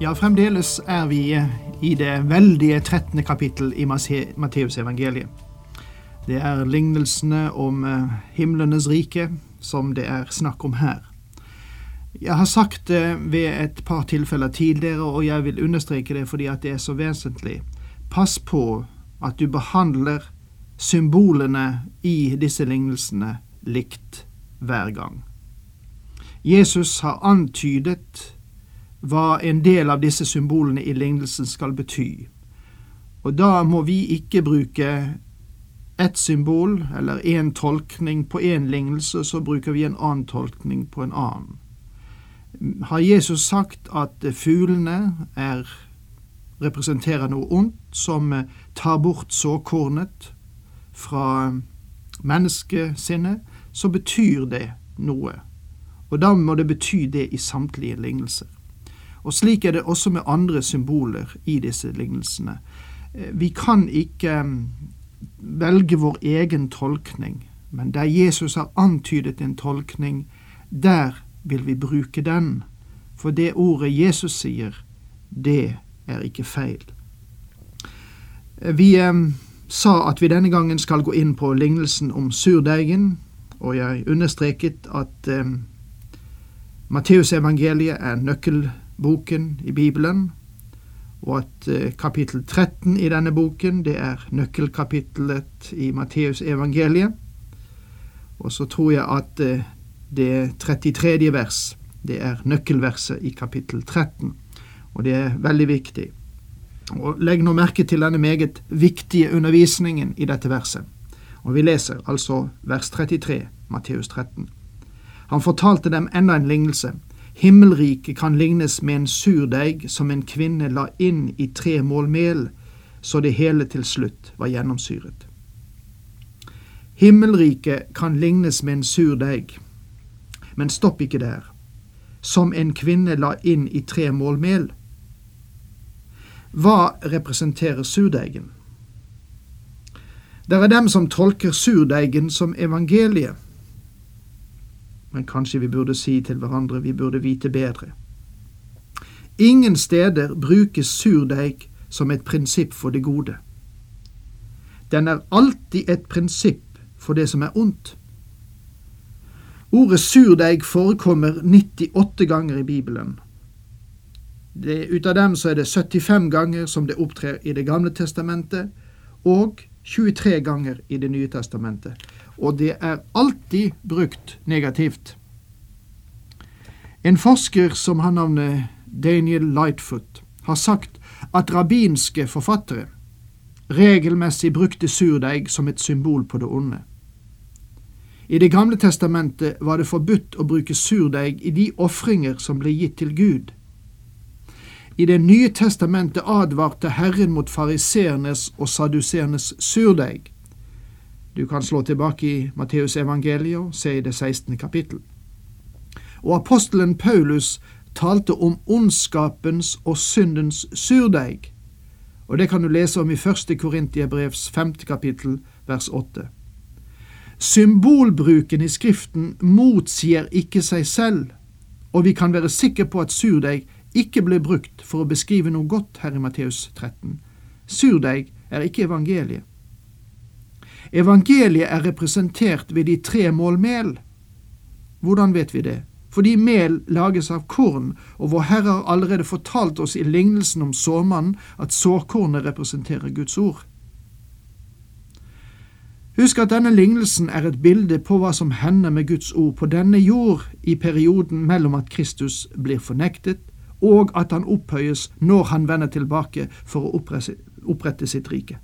Ja, fremdeles er vi i det veldige 13. kapittel i Matteus evangeliet. Det er lignelsene om eh, himlenes rike som det er snakk om her. Jeg har sagt det ved et par tilfeller tidligere, og jeg vil understreke det fordi det er så vesentlig. Pass på at du behandler symbolene i disse lignelsene likt hver gang. Jesus har antydet hva en del av disse symbolene i lignelsen skal bety. Og da må vi ikke bruke ett symbol eller én tolkning på én lignelse, så bruker vi en annen tolkning på en annen. Har Jesus sagt at fuglene er, representerer noe ondt som tar bort såkornet fra menneskesinnet, så betyr det noe. Og da må det bety det i samtlige lignelser. Og slik er det også med andre symboler i disse lignelsene. Vi kan ikke velge vår egen tolkning, men der Jesus har antydet en tolkning, der vil vi bruke den. For det ordet Jesus sier, det er ikke feil. Vi eh, sa at vi denne gangen skal gå inn på lignelsen om surdeigen, og jeg understreket at eh, Matteusevangeliet er nøkkelboken i Bibelen, og at eh, kapittel 13 i denne boken, det er nøkkelkapittelet i Matteusevangeliet. Og så tror jeg at eh, det 33. vers, det er nøkkelverset i kapittel 13, og det er veldig viktig. Og Legg nå merke til denne meget viktige undervisningen i dette verset. Og vi leser altså vers 33, Matteus 13. Han fortalte dem enda en lignelse. Himmelriket kan lignes med en surdeig som en kvinne la inn i tre mål mel, så det hele til slutt var gjennomsyret. Himmelriket kan lignes med en surdeig, men stopp ikke der. Som en kvinne la inn i tre mål mel. Hva representerer surdeigen? Det er dem som tolker surdeigen som evangeliet men kanskje vi burde si til hverandre vi burde vite bedre. Ingen steder brukes surdeig som et prinsipp for det gode. Den er alltid et prinsipp for det som er ondt. Ordet surdeig forekommer 98 ganger i Bibelen. Det, ut av dem så er det 75 ganger som det opptrer i Det gamle testamentet, og 23 ganger i Det nye testamentet og det er alltid brukt negativt. En forsker som har navnet Daniel Lightfoot, har sagt at rabbinske forfattere regelmessig brukte surdeig som et symbol på det onde. I Det gamle testamentet var det forbudt å bruke surdeig i de ofringer som ble gitt til Gud. I Det nye testamentet advarte Herren mot fariseernes og saduseernes surdeig du kan slå tilbake i Matteus evangeliet og se i det 16. kapittel. Og apostelen Paulus talte om ondskapens og syndens surdeig, og det kan du lese om i første Korintiabrevs femte kapittel, vers åtte. Symbolbruken i Skriften motsier ikke seg selv, og vi kan være sikre på at surdeig ikke ble brukt for å beskrive noe godt her i Matteus 13. Surdeig er ikke evangeliet. Evangeliet er representert ved de tre mål mel. Hvordan vet vi det? Fordi mel lages av korn, og vår Herre har allerede fortalt oss i lignelsen om såmannen at såkornet representerer Guds ord. Husk at denne lignelsen er et bilde på hva som hender med Guds ord på denne jord i perioden mellom at Kristus blir fornektet, og at han opphøyes når han vender tilbake for å opprette sitt rike.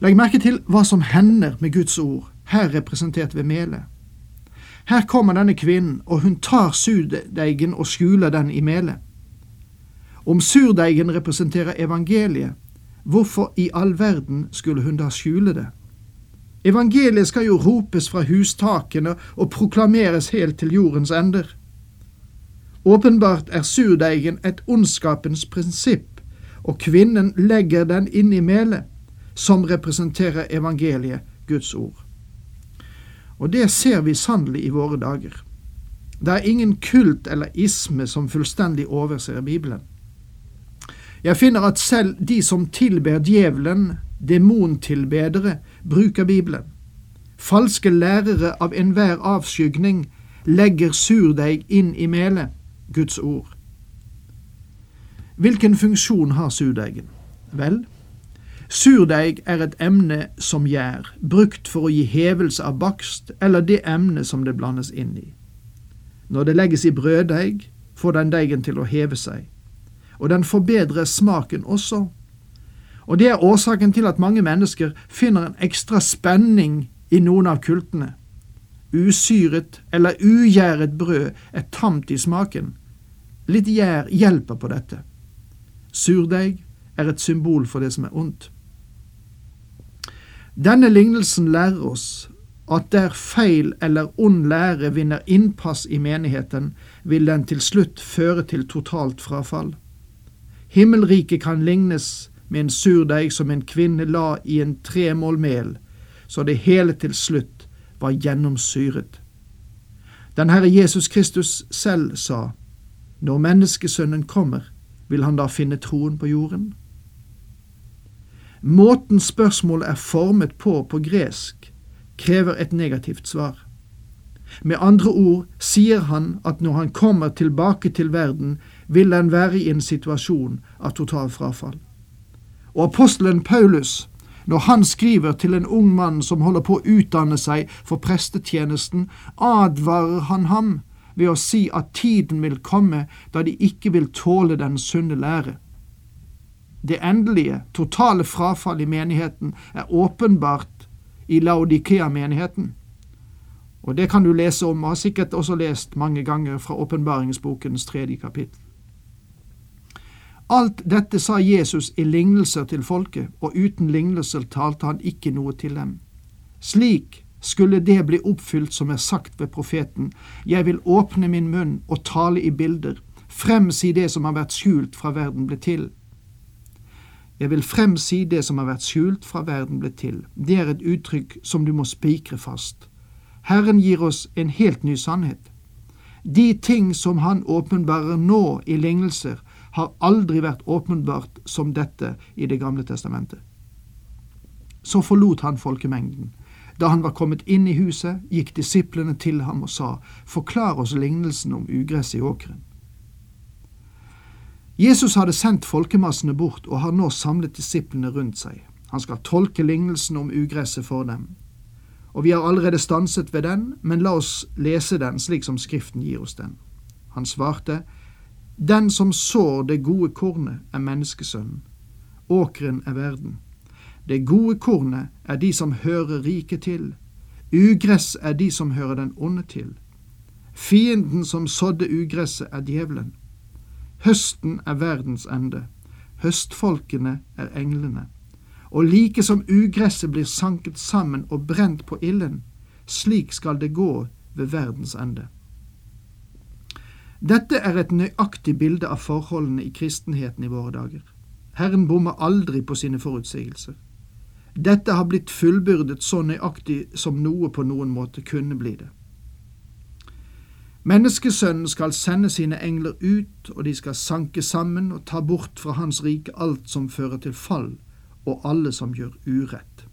Legg merke til hva som hender med Guds ord, her representert ved melet. Her kommer denne kvinnen, og hun tar surdeigen og skjuler den i melet. Om surdeigen representerer evangeliet, hvorfor i all verden skulle hun da skjule det? Evangeliet skal jo ropes fra hustakene og proklameres helt til jordens ender. Åpenbart er surdeigen et ondskapens prinsipp, og kvinnen legger den inn i melet, som representerer evangeliet, Guds ord. Og det ser vi sannelig i våre dager. Det er ingen kult eller isme som fullstendig overser Bibelen. Jeg finner at selv de som tilber djevelen, demontilbedere, bruker Bibelen. Falske lærere av enhver avskygning legger surdeig inn i melet, Guds ord. Hvilken funksjon har surdeigen? Vel, surdeig er et emne som gjær, brukt for å gi hevelse av bakst eller det emne som det blandes inn i. Når det legges i brøddeig, får den deigen til å heve seg og den forbedrer smaken også. Og det er årsaken til at mange mennesker finner en ekstra spenning i noen av kultene. Usyret eller ugjæret brød er tamt i smaken. Litt gjær hjelper på dette. Surdeig er et symbol for det som er ondt. Denne lignelsen lærer oss at der feil eller ond lære vinner innpass i menigheten, vil den til slutt føre til totalt frafall. Himmelriket kan lignes med en surdeig som en kvinne la i en tremål mel, så det hele til slutt var gjennomsyret. Den Herre Jesus Kristus selv sa, Når menneskesønnen kommer, vil han da finne troen på jorden? Måten spørsmålet er formet på på gresk, krever et negativt svar. Med andre ord sier han at når han kommer tilbake til verden, vil han være i en situasjon av total frafall. Og apostelen Paulus, når han skriver til en ung mann som holder på å utdanne seg for prestetjenesten, advarer han ham ved å si at tiden vil komme da de ikke vil tåle den sunne lære. Det endelige, totale frafall i menigheten er åpenbart i Laudikea-menigheten. Og det kan du lese om, og har sikkert også lest mange ganger fra åpenbaringsbokens tredje kapittel. Alt dette sa Jesus i lignelser til folket, og uten lignelser talte han ikke noe til dem. Slik skulle det bli oppfylt som er sagt ved profeten, jeg vil åpne min munn og tale i bilder, fremsi det som har vært skjult fra verden ble til. Jeg vil fremsi det som har vært skjult fra verden ble til. Det er et uttrykk som du må spikre fast. Herren gir oss en helt ny sannhet. De ting som Han åpenbarer nå i lignelser, har aldri vært åpenbart som dette i Det gamle testamentet. Så forlot han folkemengden. Da han var kommet inn i huset, gikk disiplene til ham og sa, Forklar oss lignelsen om ugresset i åkeren. Jesus hadde sendt folkemassene bort og har nå samlet disiplene rundt seg. Han skal tolke lignelsen om ugresset for dem. Og vi har allerede stanset ved den, men la oss lese den slik som Skriften gir oss den. Han svarte, den som sår det gode kornet, er menneskesønnen. Åkeren er verden. Det gode kornet er de som hører riket til. Ugress er de som hører den onde til. Fienden som sådde ugresset, er djevelen. Høsten er verdens ende. Høstfolkene er englene. Og like som ugresset blir sanket sammen og brent på ilden, slik skal det gå ved verdens ende. Dette er et nøyaktig bilde av forholdene i kristenheten i våre dager. Herren bommer aldri på sine forutsigelser. Dette har blitt fullbyrdet så nøyaktig som noe på noen måte kunne bli det. Menneskesønnen skal sende sine engler ut, og de skal sanke sammen og ta bort fra hans rike alt som fører til fall, og alle som gjør urett.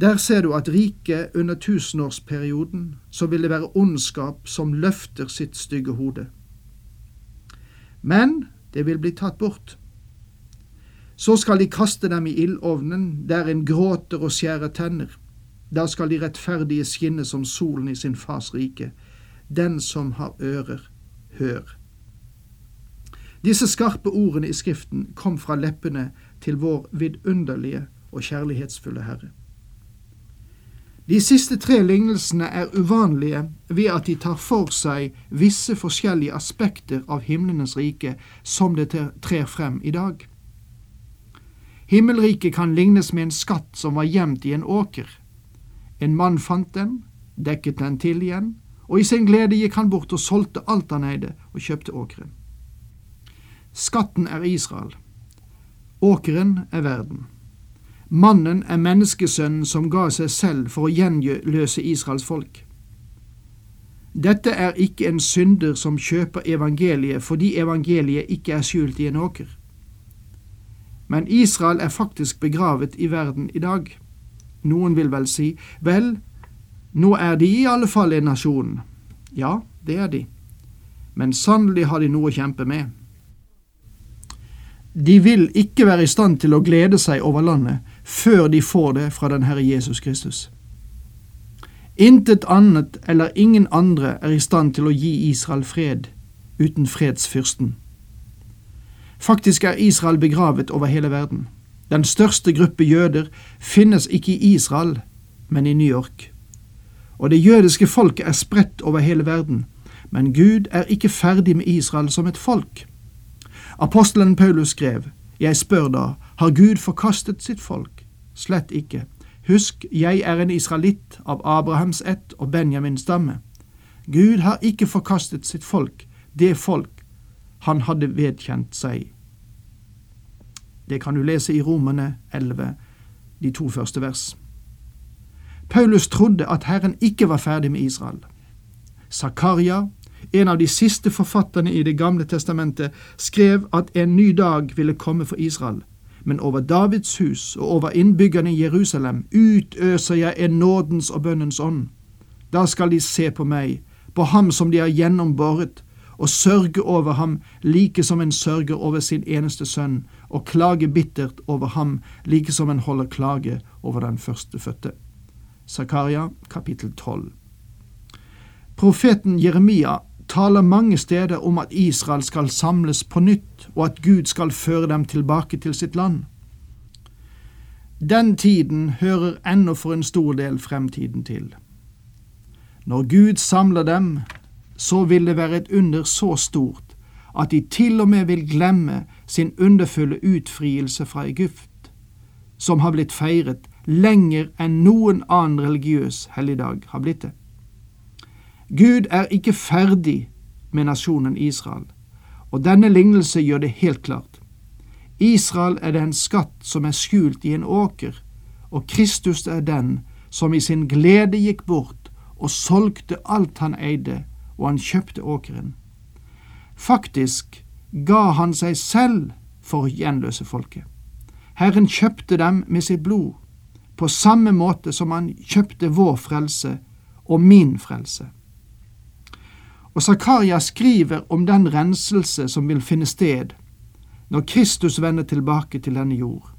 Der ser du at riket under tusenårsperioden så vil det være ondskap som løfter sitt stygge hode. Men det vil bli tatt bort. Så skal de kaste dem i ildovnen, der en gråter og skjærer tenner. Da skal de rettferdige skinne som solen i sin fars rike. Den som har ører, hør. Disse skarpe ordene i Skriften kom fra leppene til vår vidunderlige og kjærlighetsfulle Herre. De siste tre lignelsene er uvanlige ved at de tar for seg visse forskjellige aspekter av himlenes rike som det trer frem i dag. Himmelriket kan lignes med en skatt som var gjemt i en åker. En mann fant den, dekket den til igjen, og i sin glede gikk han bort og solgte alt han eide, og kjøpte åkeren. Skatten er Israel. Åkeren er verden. Mannen er menneskesønnen som ga seg selv for å gjenløse Israels folk. Dette er ikke en synder som kjøper evangeliet fordi evangeliet ikke er skjult i en åker. Men Israel er faktisk begravet i verden i dag. Noen vil vel si, vel, nå er de i alle fall en nasjon. Ja, det er de. Men sannelig har de noe å kjempe med. De vil ikke være i stand til å glede seg over landet før de får det fra den Herre Jesus Kristus. Intet annet eller ingen andre er i stand til å gi Israel fred uten fredsfyrsten. Faktisk er Israel begravet over hele verden. Den største gruppe jøder finnes ikke i Israel, men i New York. Og det jødiske folket er spredt over hele verden, men Gud er ikke ferdig med Israel som et folk. Apostelen Paulus skrev, Jeg spør da, har Gud forkastet sitt folk? Slett ikke. Husk, jeg er en israelitt av Abrahams ett og Benjamins stamme. Gud har ikke forkastet sitt folk, det folk han hadde vedkjent seg. Det kan du lese i Romerne 11, de to første vers. Paulus trodde at Herren ikke var ferdig med Israel. Zakaria en av de siste forfatterne i Det gamle testamentet, skrev at en ny dag ville komme for Israel. Men over Davids hus og over innbyggerne i Jerusalem utøser jeg en nådens og bønnens ånd. Da skal de se på meg, på ham som de har gjennombåret, og sørge over ham like som en sørger over sin eneste sønn, og klage bittert over ham like som en holder klage over den førstefødte. Zakaria kapittel 12 Profeten Jeremia taler mange steder om at Israel skal samles på nytt, og at Gud skal føre dem tilbake til sitt land. Den tiden hører ennå for en stor del fremtiden til. Når Gud samler dem, så vil det være et under så stort at de til og med vil glemme sin underfulle utfrielse fra Egypt, som har blitt feiret lenger enn noen annen religiøs helligdag har blitt det. Gud er ikke ferdig med nasjonen Israel, og denne lignelse gjør det helt klart. Israel er den skatt som er skjult i en åker, og Kristus er den som i sin glede gikk bort og solgte alt han eide, og han kjøpte åkeren. Faktisk ga han seg selv for å gjenløse folket. Herren kjøpte dem med sitt blod, på samme måte som han kjøpte vår frelse og min frelse. Og Zakaria skriver om den renselse som vil finne sted når Kristus vender tilbake til denne jord.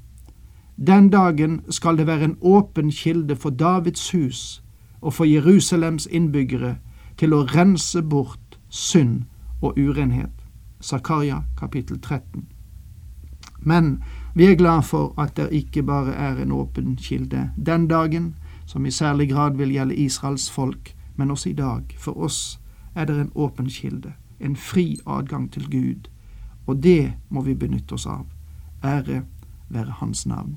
Den dagen skal det være en åpen kilde for Davids hus og for Jerusalems innbyggere til å rense bort synd og urenhet. Zakaria kapittel 13. Men vi er glad for at det ikke bare er en åpen kilde den dagen, som i særlig grad vil gjelde Israels folk, men også i dag, for oss er det en åpen kilde, en fri adgang til Gud, og det må vi benytte oss av. Ære være Hans navn.